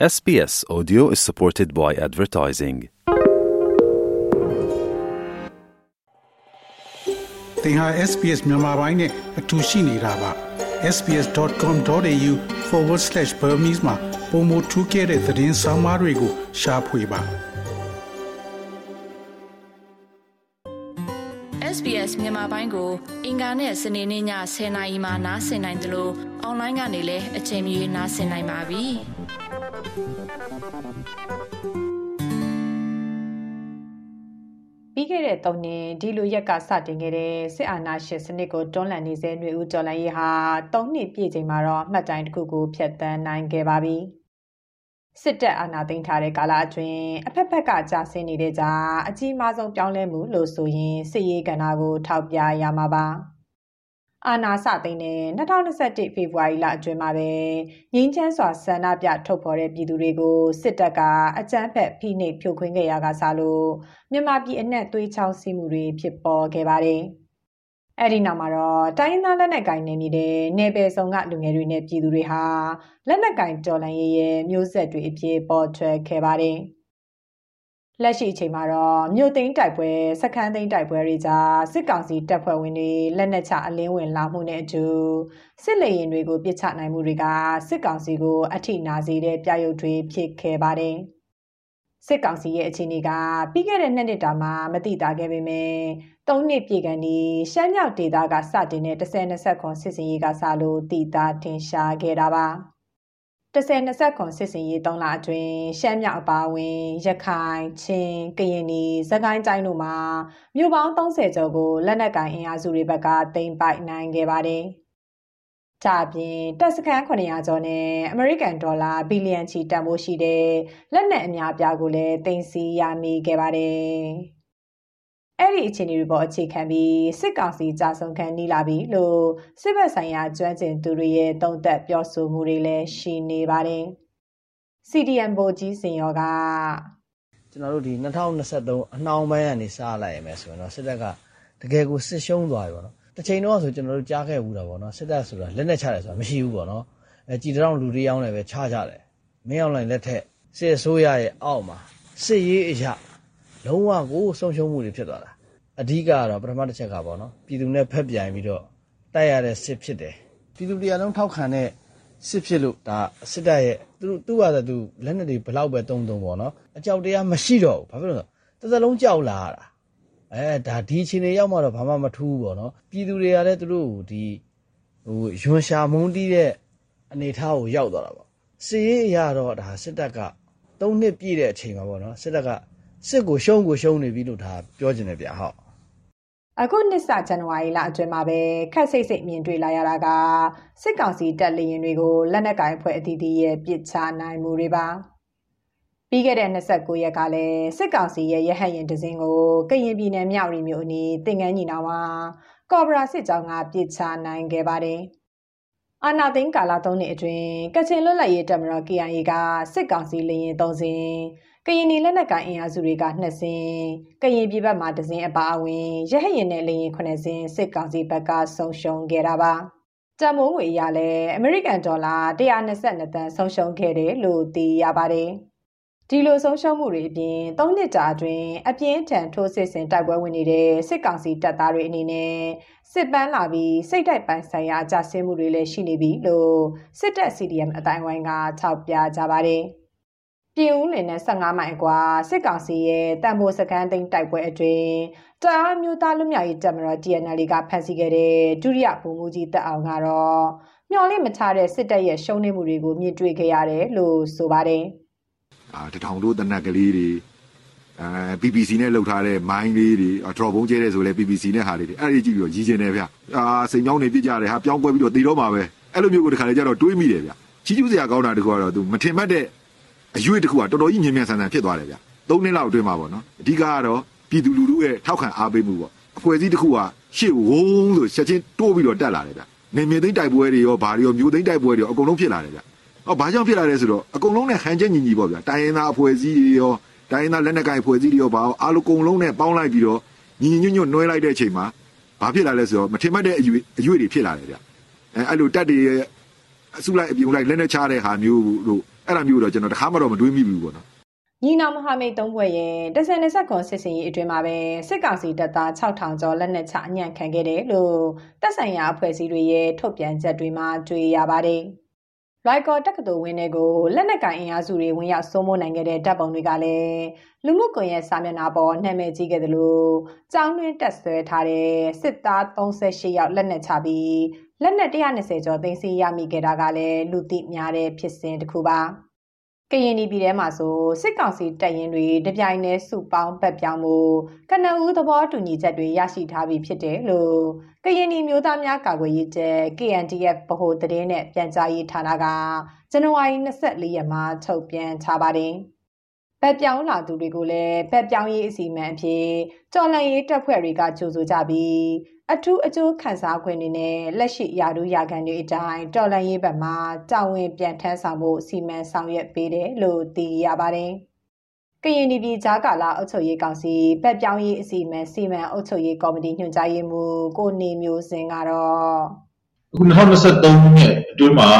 SBS Audio is supported by advertising. သင်ဟာ SPS မြန်မာပိုင်းနဲ့အတူရှိနေတာပါ sbs.com.au/burmese မှာပုံမထူးခဲ့တဲ့သတင်းစာမားတွေကိုရှားဖွေပါ SBS မြန်မာပိုင်းကို အင်ကာနဲ့စနေနေ့ည10:00နာရီမှနားဆင်နိုင်တယ်လို့အွန်လိုင်းကနေလည်းအချိန်မီနားဆင်နိုင်ပါပြီ။ ပြီးခဲ့တဲ့၃နှစ်ဒီလိုရက်ကစတင်ခဲ့တဲ့စစ်အာဏာရှင်စနစ်ကိုတွန်းလှန်နေစေຫນွေဦးကျော်လန်ရေးဟာ၃နှစ်ပြည့်ချိန်မှာတော့မှတ်တိုင်တစ်ခုကိုဖျက်ဆီးနိုင်ခဲ့ပါပြီ။စစ်တပ်အာဏာသိမ်းထားတဲ့ကာလအတွင်းအဖက်ဖက်ကကြာဆင်းနေတဲ့ကြားအကြီးမားဆုံးပြောင်းလဲမှုလို့ဆိုရင်စစ်ရေးကဏ္ဍကိုထောက်ပြရမှာပါ။ အာနာစသိန်းနဲ့2021ဖေဖော်ဝါရီလအတွင်းမှာပဲငင်းချမ်းစွာဆန္ဒပြထုတ်ဖော်တဲ့ပြည်သူတွေကိုစစ်တပ်ကအကြမ်းဖက်ဖိနှိပ်ဖြိုခွင်းခဲ့ရကစားလို့မြန်မာပြည်အနှံ့သွေးချောင်းစီးမှုတွေဖြစ်ပေါ်ခဲ့ပါတယ်။အဲ့ဒီနောက်မှာတော့တိုင်းသားလက်နက်ကင်နေမိတဲ့နေပယ်ဆောင်ကလူငယ်တွေနဲ့ပြည်သူတွေဟာလက်နက်ကင်တော်လှန်ရေးရဲ့မျိုးဆက်တွေအဖြစ်ပေါ်ထွက်ခဲ့ပါတယ်။ လက်ရှိအချိန်မှာတော့မြို့သိမ်းတိုက်ပွဲစခန်းသိမ်းတိုက်ပွဲတွေကြားစစ်ကောင်စီတပ်ဖွဲ့ဝင်တွေလက်နက်ချအလင်းဝင်လာမှုနဲ့အတူစစ်လေရင်တွေကိုပစ်ချနိုင်မှုတွေကစစ်ကောင်စီကိုအထိနာစေတဲ့ပြရုပ်တွေဖြစ်ခဲ့ပါတယ်။စစ်ကောင်စီရဲ့အခြေအနေကပြီးခဲ့တဲ့နှစ်နှစ်တာမှမတိတာခဲ့ပေမဲ့၃နှစ်ပြည့်ကန်ဒီရှမ်းမြောက်ဒေသကစတင်တဲ့10-20ခွန်စစ်စင်ရေးကစလို့တည်တာထင်ရှားခဲ့တာပါ။ 10-20ခွန်စစ်စင်ရေး3လအတွင်းရှမ်းမြောက်အပါအဝင်ရခိုင်ချင်းကရင်နီစကိုင်းတိုင်းတို့မှာမြို့ပေါင်း30ကျော်ကိုလက်နက်ကင်အင်အားစုတွေဘက်ကတင်ပိုက်နိုင်ခဲ့ပါတယ်။ဒါပြင်တပ်စခန်း900ကျော်နဲ့အမေရိကန်ဒေါ်လာဘီလီယံချီတန်ဖိုးရှိတဲ့လက်နက်အများအပြားကိုလည်းတင်စီရမိခဲ့ပါတယ်။ အဲ့ဒီအခြေအနေတွေပေါ်အခြေခံပြီးစစ်ကောင်စီကြာဆုံးခံနေလာပြီလို့စစ်ဘက်ဆိုင်ရာကျွမ်းကျင်သူတွေရဲ့သုံးသပ်ပြောဆိုမှုတွေလည်းရှိနေပါတယ်။ CDM ဘိုကြီးစင်ရောကကျွန်တော်တို့ဒီ2023အနှောင်းပိုင်းကနေစလိုက်ရမယ်ဆိုရင်တော့စစ်တပ်ကတကယ်ကိုစစ်ရှုံးသွားပြီပေါ့နော်။တစ်ချိန်တော့ဆိုကျွန်တော်တို့ကြားခဲ့ဘူးတာပေါ့နော်။စစ်တပ်ဆိုတာလက်နက်ချတယ်ဆိုတာမရှိဘူးပေါ့နော်။အဲကြည်တောင်လူတွေရောင်းလည်းပဲချကြတယ်။မင်းအောင်လိုင်းလက်ထက်စစ်အစိုးရရဲ့အောက်မှာစစ်ရေးအရာ လုံးဝကိုဆုံးရှုံးမှုတွေဖြစ်သွားတာအဓိကကတော့ပထမတစ်ချက်ကပေါ့နော်ပြည်သူနဲ့ဖက်ပြိုင်ပြီးတော့တိုက်ရတဲ့စစ်ဖြစ်တယ်ပြည်သူတရားလုံးထောက်ခံတဲ့စစ်ဖြစ်လို့ဒါစစ်တပ်ရဲ့သူသူ့ဟာသူလက်နက်တွေဘလောက်ပဲတုံးတုံးပေါ့နော်အကြောက်တရားမရှိတော့ဘူးဘာဖြစ်လို့လဲတစ်စလုံးကြောက်လာတာအဲဒါဒီအချိန်တွေရောက်မှတော့ဘာမှမထူးဘူးပေါ့နော်ပြည်သူတွေကလည်းသူတို့ဒီဟိုယွန်ရှာမုန်းတီးတဲ့အနေထားကိုရောက်သွားတာပေါ့စစ်ရေးအရာတော့ဒါစစ်တပ်က၃နှစ်ပြည့်တဲ့အချိန်မှာပေါ့နော်စစ်တပ်က စစ်ကိုရှုံးကိုရှုံးနေပြီလို့ဒါပြောချင်တယ်ဗျဟုတ်အခုနှစ်စဇန်နဝါရီလအတွင်းမှာပဲခက်စိတ်စိတ်မြင်တွေ့လာရတာကစစ်ကောင်စီတပ်လေရင်တွေကိုလက်နက်ကင်ဖွဲ့အသီးသီးရဲ့ပစ်ချနိုင်မှုတွေပါပြီးခဲ့တဲ့29ရက်ကလည်းစစ်ကောင်စီရဲ့ရဟတ်ရင်တစင်းကိုကရင်ပြည်နယ်မြောက်ရီမြို့အနီးတင်ငန်းညီနောင်မှာကော်ဘရာစစ်ကြောင်းကပစ်ချနိုင်ခဲ့ပါတယ်အာနာသိန်းကာလာ၃နှစ်အတွင်းကချင်လွတ်လပ်ရေးတပ်မတော် KIA ကစစ်ကောင်စီလေရင်၃စင်း ကရင်နီလက်နက်ကိုင်အင်အားစုတွေကနှစ်စင်းကရင်ပြည်ဘက်မှာတစင်းအပါအဝင်ရဟရင်နဲ့လေရင်ခုနှစ်စင်းစစ်ကောင်စီဘက်ကဆုံးရှုံးခဲ့တာပါတမုံငွေရလဲအမေရိကန်ဒေါ်လာ122တန်ဆုံးရှုံးခဲ့တယ်လို့သိရပါတယ်ဒီလိုဆုံးရှုံးမှုတွေအပြင်၃နှစ်ကြာအတွင်းအပြင်းထန်ထိုးစစ်ဆင်တိုက်ပွဲဝင်နေတဲ့စစ်ကောင်စီတပ်သားတွေအနေနဲ့စစ်ပန်းလာပြီးစိတ်တိုက်ပိုင်းဆိုင်ရာအကြဆင်းမှုတွေလည်းရှိနေပြီလို့စစ်တပ် CDM အတိုင်းဝိုင်းကထောက်ပြကြပါတယ်။ ပြည်ဦးလင်နဲ့15မိုင်အကွာစစ်ကောင်စီရဲ့တန်ဖိုးစကန်သိန်းတိုက်ပွဲအတွင်းတအားမျိုးသားလူမျိုးရေးတပ်မတော် TNL ကဖမ်းဆီးခဲ့တဲ့ဒုတိယဗိုလ်မှူးကြီးတက်အောင်ကတော့မျော်လင့်မချတဲ့စစ်တပ်ရဲ့ရှုံးနိမှုတွေကိုမြင်တွေ့ခဲ့ရတယ်လို့ဆိုပါတယ်။အာတထောင်တို့တနက်ကလေးတွေအဲ BBC နဲ့လှုပ်ထားတဲ့မိုင်းလေးတွေ drop ဘုံကျဲတဲ့ဆိုလဲ BBC နဲ့ဟာလေးတွေအဲ့ဒီကြည့်ပြီးတော့ရည်ကျင်တယ်ဗျ။အာစိန်ကြောင်းနေပြစ်ကြတယ်ဟာပြောင်းကွဲပြီးတော့တည်တော့မှာပဲ။အဲ့လိုမျိုးကိုတခါလေကျတော့တွေးမိတယ်ဗျ။ချီးကျူးစရာကောင်းတာတခုကတော့သူမထင်မှတ်တဲ့ အရွေ့တစ်ခုကတော်တော်ကြီးမြင်မြန်ဆန်ဆန်ဖြစ်သွားတယ်ဗျသုံးနှစ်လောက်အတွင်းမှာပေါ့နော်အဓိကကတော့ပြည်သူလူထုရဲ့ထောက်ခံအားပေးမှုပေါ့အဖွဲ့အစည်းတစ်ခုကရှေ့ဝုန်းဆိုချက်ချင်းတိုးပြီးတော့တက်လာတယ်ဗျနေမြေသိမ့်တိုက်ပွဲတွေရောဘာတွေရောမျိုးသိမ့်တိုက်ပွဲတွေရောအကုန်လုံးဖြစ်လာတယ်ဗျဟောဘာကြောင့်ဖြစ်လာလဲဆိုတော့အကုန်လုံးနဲ့ဟန်ချက်ညီညီပေါ့ဗျတိုင်းရင်းသားအဖွဲ့အစည်းတွေရောတိုင်းရင်းသားလက်နက်ကိုင်အဖွဲ့အစည်းတွေရောဘာအားလုံးအကုန်လုံးနဲ့ပေါင်းလိုက်ပြီးတော့ညီညီညွတ်ညွတ်နှွဲလိုက်တဲ့အချိန်မှာဘာဖြစ်လာလဲဆိုတော့မထင်မှတ်တဲ့အရွေ့အရွေ့တွေဖြစ်လာတယ်ဗျအဲအဲ့လိုတက်တွေရဲ့အစုလိုက်အပြုံလိုက်လက်နဲ့ချတဲ့ဟာမျိုးတို့ အဲ့ဒါမျိုးတော့ကျွန်တော်တခါမှတော့မတွေးမိဘူးပေါ့နော်ညီနောင်မဟာမိတ်သုံးဘွဲ့ရဲ့တဆန်နဆက်ကွန်စစ်စင်ရေးအတွင်းမှာပဲစစ်ကောင်စီတပ်သား6000ကျော်လက်နက်ချအညံ့ခံခဲ့တယ်လို့တပ်ဆိုင်ရာအဖွဲ့အစည်းတွေရဲ့ထုတ်ပြန်ချက်တွေမှာတွေ့ရပါတယ်။ ရိုက်ကော်တက္ကသိုလ်ဝင်းတွေကိုလက်နက်ကင်အင်အားစုတွေဝင်ရောက်စိုးမိုးနိုင်ခဲ့တဲ့တပ်ပုံတွေကလည်းလူမှုကွန်ရက်စာမျက်နှာပေါ်နာမည်ကြီးခဲ့တယ်လို့ကြောင်းတွင်းတက်ဆွဲထားတဲ့စစ်သား38ယောက်လက်နက်ချပြီးလက်နက်120ကျော်သိမ်းဆည်းရမိခဲ့တာကလည်းလူသိများတဲ့ဖြစ်စဉ်တစ်ခုပါ။ ကရင်ပြည်ထဲမှာဆိုစစ်ကောင်စီတပ်ရင်တွေတပြိုင်တည်းစုပေါင်းပတ်ပြောင်းမှုကနဦးသဘောတူညီချက်တွေရရှိထားပြီးဖြစ်တယ်လို့ကရင်ပြည်မျိုးသားများကာကွယ်ရေးတပ် KNDF ဗဟိုသတင်းနဲ့ပြန်ကြားရေးဌာနကဇန်နဝါရီ24ရက်မှာထုတ်ပြန်ထားပါတယ်။ ပတ်ပြောင်းလာသူတွေကိုလည်းပတ်ပြောင်းရေးအစီအမံအဖြစ်ကြော်လန့်ရေးတပ်ဖွဲ့တွေကကြိုဆိုကြပြီးအထူးအကျိုးခံစားခွင့်တွေနဲ့လက်ရှိရာထူးရာခံတွေအတိုင်းတော်လန်ရေးဘက်မှာတာဝန်ပြန်ထမ်းဆောင်ဖို့စီမံဆောင်ရွက်ပေးတယ်လို့သိရပါတယ်။ကရင်ပြည်ကြားကာလအုပ်ချုပ်ရေးကောင်စီပတ်ပြောင်းရေးအစီအမံစီမံအုပ်ချုပ်ရေးကော်မတီညွှန်ကြားရေးမှူးကိုနေမျိုးစင်ကတော့အခု2023ခုနှစ်အတွင်းမှာ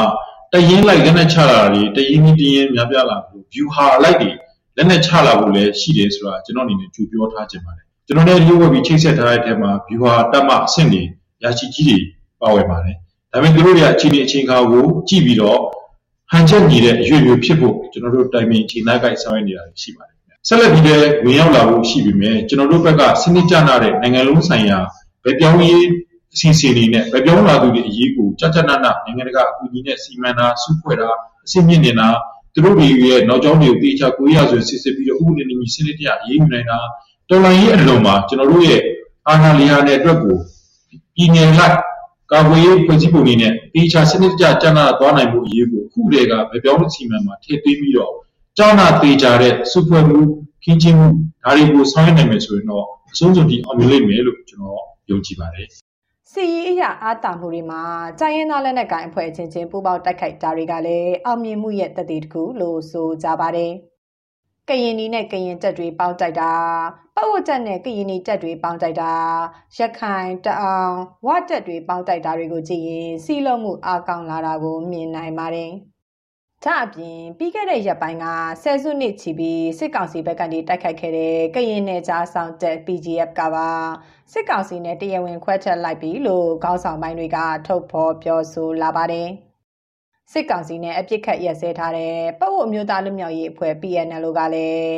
တရင်လိုက်လက်နက်ချလာတာတွေတရင်ကြီးတရင်များပြားလာပြီး view ဟာလိုက်တွေ လက်နက်ချလာဖို့လည်းရှိတယ်ဆိုတာကျွန်တော်အနေနဲ့ကြိုပြောထားခြင်းပါတယ်ကျွန်တော်လည်းရုပ်ဝက်ပြီးချိတ်ဆက်ထားတဲ့အထက်မှာ viewer တက်မှအဆင့်တွေရရှိကြီးတွေပါဝင်ပါတယ်။ဒါပေမဲ့သူတို့တွေအချိန်အချိန်ခါကိုကြည့်ပြီးတော့ဟန်ချက်ညီတဲ့အရွေ့မျိုးဖြစ်ဖို့ကျွန်တော်တို့တိုင်ပင်ချိန်နိုင်ကြိုက်ဆောင်ရွက်နေတာရှိပါတယ်။ဆက်လက်ပြီးလည်းဝင်ရောက်လာဖို့ရှိပြီမဲ့ကျွန်တော်တို့ဘက်ကစနစ်ကျနာတဲ့နိုင်ငံလုံးဆိုင်ရာဗပြောင်းရေးအစီအစဉ်တွေနဲ့ဗပြောင်းလာသူတွေအရေးကိုကြကြနနနိုင်ငံတကာအကူအညီနဲ့စီမံတာစုဖွဲ့တာအစီအမြင့်နေတာ သူတို့တွေရဲ့နောက်ကျောင်းတွေကိုတေချာကိုရဆိုစစ်စစ်ပြီးတော့ဥပဒေနဲ့ညီစနစ်တရားအရေးယူနိုင်တာတော်လှန်ရေးအလုံးမှာကျွန်တော်တို့ရဲ့အာဏာလျာတဲ့အတွက်ကိုပြည်နယ်လိုက်ကာကွယ်ရေးဖွဲ့စည်းပုံတွေနဲ့တေချာစနစ်တကျကျန်းမာသွားနိုင်မှုအရေးကိုခုတည်းကဗပြောင်းစီမံမှာထည့်သွင်းပြီးတော့ကျောင်းနာတေချာတဲ့စုဖွဲ့မှုခင်းချင်းမှုဒါတွေကိုဆောင်ရွက်နိုင်မယ်ဆိုရင်တော့အဆုံးစွန်ဒီအောင်မြင်လိမ့်မယ်လို့ကျွန်တော်ယုံကြည်ပါတယ် စီရေးအရာအားတာမှုတွေမှာတိုင်းရင်းသားလက်နက်ကိုင်အဖွဲ့ချင်းချင်းပူးပေါင်းတိုက်ခိုက်တာတွေကလည်းအောင်မြင်မှုရဲ့တည်တည်တစ်ခုလို့ဆိုကြပါတယ်။ကရင်နီနဲ့ကရင်တက်တွေပေါင်းတိုက်တာပတ်ဝတ်တက်နဲ့ကရင်နီတက်တွေပေါင်းတိုက်တာရခိုင်တအောင်ဝတက်တွေပေါင်းတိုက်တာတွေကိုကြည့်ရင်စီးလုံးမှုအကောင်းလာတာကိုမြင်နိုင်ပါတယ်။ ဒါအပြင်ပြီးခဲ့တဲ့ရက်ပိုင်းကဆယ်စုနှစ်ချီပြီးစစ်ကောင်စီဘက်ကနေတိုက်ခိုက်ခဲ့တဲ့ကရင်နယ်ကြားဆောင်တက် PGF ကပါစစ်ကောင်စီနဲ့တရားဝင်ခွဲထွက်လိုက်ပြီလို့ခေါင်းဆောင်ပိုင်းတွေကထုတ်ဖော်ပြောဆိုလာပါတယ်။စစ်ကောင်စီနဲ့အပြစ်ခတ်ရက်စဲထားတဲ့ပတ်ဝတ်မျိုးသားလူမျိုးရေးအဖွဲ့ PNL ကလည်း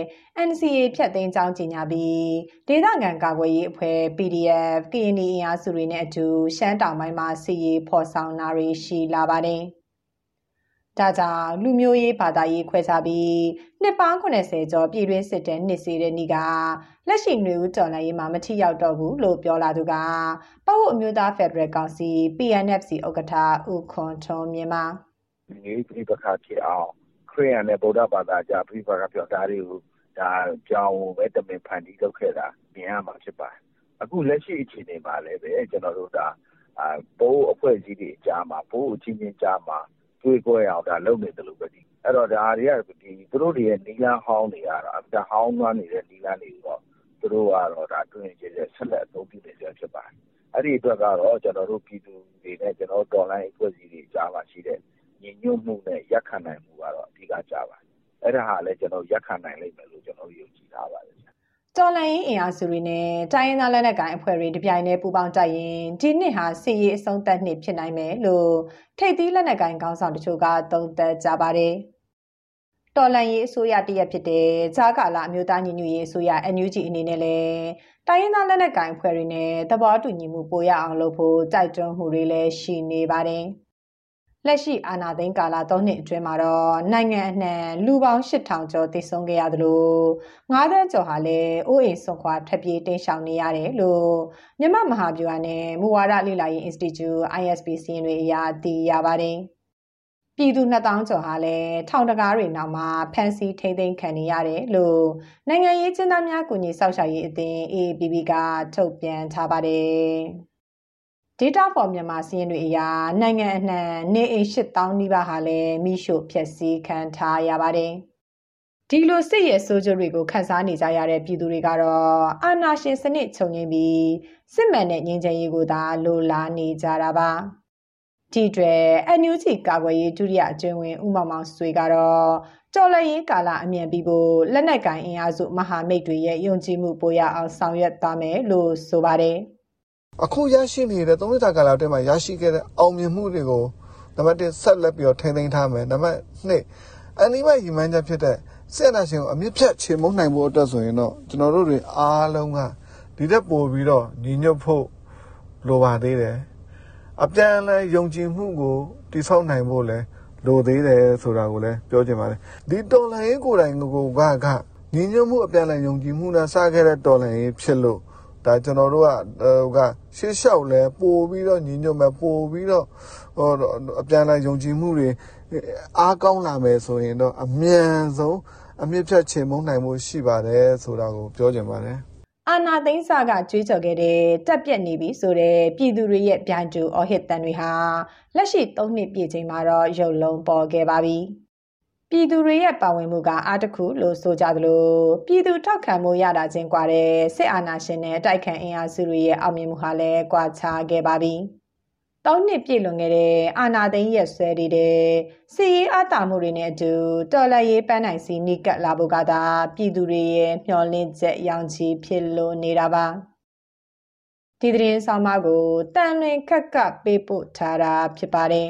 NCA ဖြတ်သိမ်းကြောင်းကြေညာပြီးဒေသခံကာကွယ်ရေးအဖွဲ့ PDF KNI အင်အားစုတွေနဲ့အတူရှမ်းတောင်ပိုင်းမှာစီရေးဖော်ဆောင်နာတွေရှိလာပါတယ်။ ဒါကြောင့်လူမျိုးရေးဘာသာရေးခွဲခြားပြီးနှစ်ပေါင်း80ကျော်ပြည်တွင်းစစ်တဲ့နှစ်စီတဲ့နေ့ကလက်ရှိຫນွေဦးတော်လှန်ရေးမှာမထိရောက်တော့ဘူးလို့ပြောလာသူကပတ်ဝတ်အမျိုးသားဖက်ဒရယ်ကောင်စီ PNFC ဥက္ကဋ္ဌဦးခွန်ထွန်းမြင့်ပါငြိမ်းပြိပခါဖြစ်အောင်ခရိယန်နဲ့ဗုဒ္ဓဘာသာကြားပြိပခါပြောတာတွေကိုဒါကြောင်းပဲတမင်ဖန်တီးလုပ်ခဲ့တာမြင်ရမှာဖြစ်ပါတယ်အခုလက်ရှိအခြေအနေမှာလည်းပဲကျွန်တော်တို့ဒါအာဘိုးအဖွဲ့အစည်းတွေကြားမှာဘိုးအချင်းချင်းကြားမှာ တွေ့ကြရအောင်ဒါလုပ်နေတယ်လို့ပဲဒီအဲ့တော့ဒါတွေကဒီသူတို့တွေရဲ့နီလာဟောင်းတွေကတော့ဒါဟောင်းသွားနေတဲ့နီလာတွေတော့သူတို့ကတော့ဒါတွင်ကျတဲ့ဆက်လက်အသုံးပြုနေကြဖြစ်ပါတယ်အဲ့ဒီအတွက်ကတော့ကျွန်တော်တို့ပြည်သူတွေနဲ့ကျွန်တော်တော်လိုင်းအဖွဲ့အစည်းတွေကြားမှာရှိတဲ့ညီညွတ်မှုနဲ့ရပ်ခံနိုင်မှုကတော့အဓိကကြပါတယ်။အဲ့ဒါဟာလည်းကျွန်တော်ရပ်ခံနိုင်လိမ့်မယ်လို့ကျွန်တော်ယုံကြည်ထားပါတယ် တော်လိုင်းအင်အားစုတွေနဲ့တိုင်းရင်းသားလက်နက်ကိုင်အဖွဲ့တွေတပြိုင်တည်းပူးပေါင်းတိုက်ရင်ဒီနှစ်ဟာစီရေးအဆုံးသတ်နှစ်ဖြစ်နိုင်မယ်လို့ထိပ်သီးလက်နက်ကိုင်ခေါင်းဆောင်တချို့ကသုံးသပ်ကြပါတယ်။တော်လန်ရေးအစိုးရတရက်ဖြစ်တဲ့ဂျာကာလာအမျိုးသားညီညွတ်ရေးအစိုးရ NUG အနေနဲ့လည်းတိုင်းရင်းသားလက်နက်ကိုင်အဖွဲ့တွေနဲ့သဘောတူညီမှုပိုရအောင်လုပ်ဖို့တိုက်တွန်းမှုတွေလည်းရှိနေပါတယ်။ လက်ရှိအာဏာသိမ်းကာလ၃နှစ်အတွင်းမှာတော့နိုင်ငံအနှံလူပေါင်း8000ကျော်သေဆုံးခဲ့ရသလို9သန်းကျော်ဟာလည်းအိုးအိမ်ဆွန်ခွာထွက်ပြေးတိမ်းရှောင်နေရတယ်လို့မြမမဟာဗျူဟာနဲ့မူဝါဒလေ့လာရေး Institute ISP စီရင်တွေအရသိရပါတယ်။ပြည်သူ2000ကျော်ဟာလည်းထောင်တကားတွေနောက်မှာဖမ်းဆီးထိန်းသိမ်းခံနေရတယ်လို့နိုင်ငံရေးကျင်းသားများကူညီဆောက်ရှောက်ရေးအသင်း AAPP ကထုတ်ပြန်ထားပါတယ်။ Data for မြန်မာစီးရင်တွေအရနိုင်ငံအနှံနေအိမ်8000နီးပါးဟာလည်းမိရှို့ဖျက်ဆီးခံထားရပါတယ်။ဒီလိုစစ်ရဲ့ဆိုးကျိုးတွေကိုခန်းစားနေကြရတဲ့ပြည်သူတွေကတော့အာဏာရှင်စနစ်ချုပ်ငြိမ်းပြီးစစ်မှန်တဲ့ငြိမ်းချမ်းရေးကိုသာလိုလားနေကြတာပါ။ဒီတွေအန်ယူဂျီကာကွယ်ရေးဒုတိယအကျဉ်းဝင်ဦးမောင်မောင်ဆွေကတော့ကြော်လရေးကာလအမြန်ပြီးဖို့လက်နက်ကင်အင်အားစုမဟာမိတ်တွေရဲ့ယုံကြည်မှုပိုရအောင်ဆောင်ရွက်သွားမယ်လို့ဆိုပါတယ် အခုရရှိနေတဲ့သုံးနှစ်တာကာလအတွင်းမှာရရှိခဲ့တဲ့အောင်မြင်မှုတွေကိုနံပါတ်1ဆက်လက်ပြီးတော့ထိန်းသိမ်းထားမယ်နံပါတ်2အနိမရီမန်းချက်ဖြစ်တဲ့ဆက်နာရှင်ကိုအမြင့်ဖြတ်ချေမုန်းနိုင်ဖို့အတွက်ဆိုရင်တော့ကျွန်တော်တို့တွေအားလုံးကဒီတက်ပို့ပြီးတော့ညီညွတ်ဖို့လိုပါသေးတယ်အပြန်အလှန်ယုံကြည်မှုကိုတိဆောက်နိုင်ဖို့လဲလိုသေးတယ်ဆိုတာကိုလည်းပြောချင်ပါတယ်ဒီတော်လှန်ရေးကိုယ်တိုင်ကိုကကညီညွတ်မှုအပြန်အလှန်ယုံကြည်မှုနဲ့စခဲ့တဲ့တော်လှန်ရေးဖြစ်လို့ ဒါကျွန်တော်တို့ကဟိုကရှေ့လျှောက်လဲပို့ပြီးတော့ညီညွတ်မယ်ပို့ပြီးတော့ဟိုအပြန်အလှန်ယုံကြည်မှုတွေအားကောင်းလာမယ်ဆိုရင်တော့အမြန်ဆုံးအမြင့်ဖြတ်ချေမုန်းနိုင်မှုရှိပါတယ်ဆိုတာကိုပြောချင်ပါတယ်အာနာသိန်းစာကကြွေးကြော်ခဲ့တဲ့တက်ပြက်နေပြီဆိုတဲ့ပြည်သူတွေရဲ့ပြိုင်တူအော်ဟစ်တန်တွေဟာလက်ရှိ၃နှစ်ပြည့်ချိန်မှာတော့ရုပ်လုံးပေါ်ခဲ့ပါပြီ။ ပြည်သူတွေရဲ့ပါဝင်မှုကအားတစ်ခုလို့ဆိုကြသလိုပြည်သူထောက်ခံမှုရတာချင်းကွာတဲ့စစ်အာဏာရှင်နဲ့တိုက်ခိုက်အင်အားစုတွေရဲ့အောင်မြင်မှုဟာလည်းကွာခြားခဲ့ပါပြီ။၃နှစ်ပြည့်လွန်ခဲ့တဲ့အာနာသိန်းရက်ဆွဲတဲ့စီရေးအတာမှုတွေနဲ့အတူတော်လှန်ရေးပန်းနိုင်စီနိကတ်လာဖို့ကသာပြည်သူတွေရဲ့မျှော်လင့်ချက်ရောင်ချီဖြစ်လို့နေတာပါဒီသတင်းဆောင်မကိုတန်လွင်ခက်ကပေးပို့ထားတာဖြစ်ပါတယ်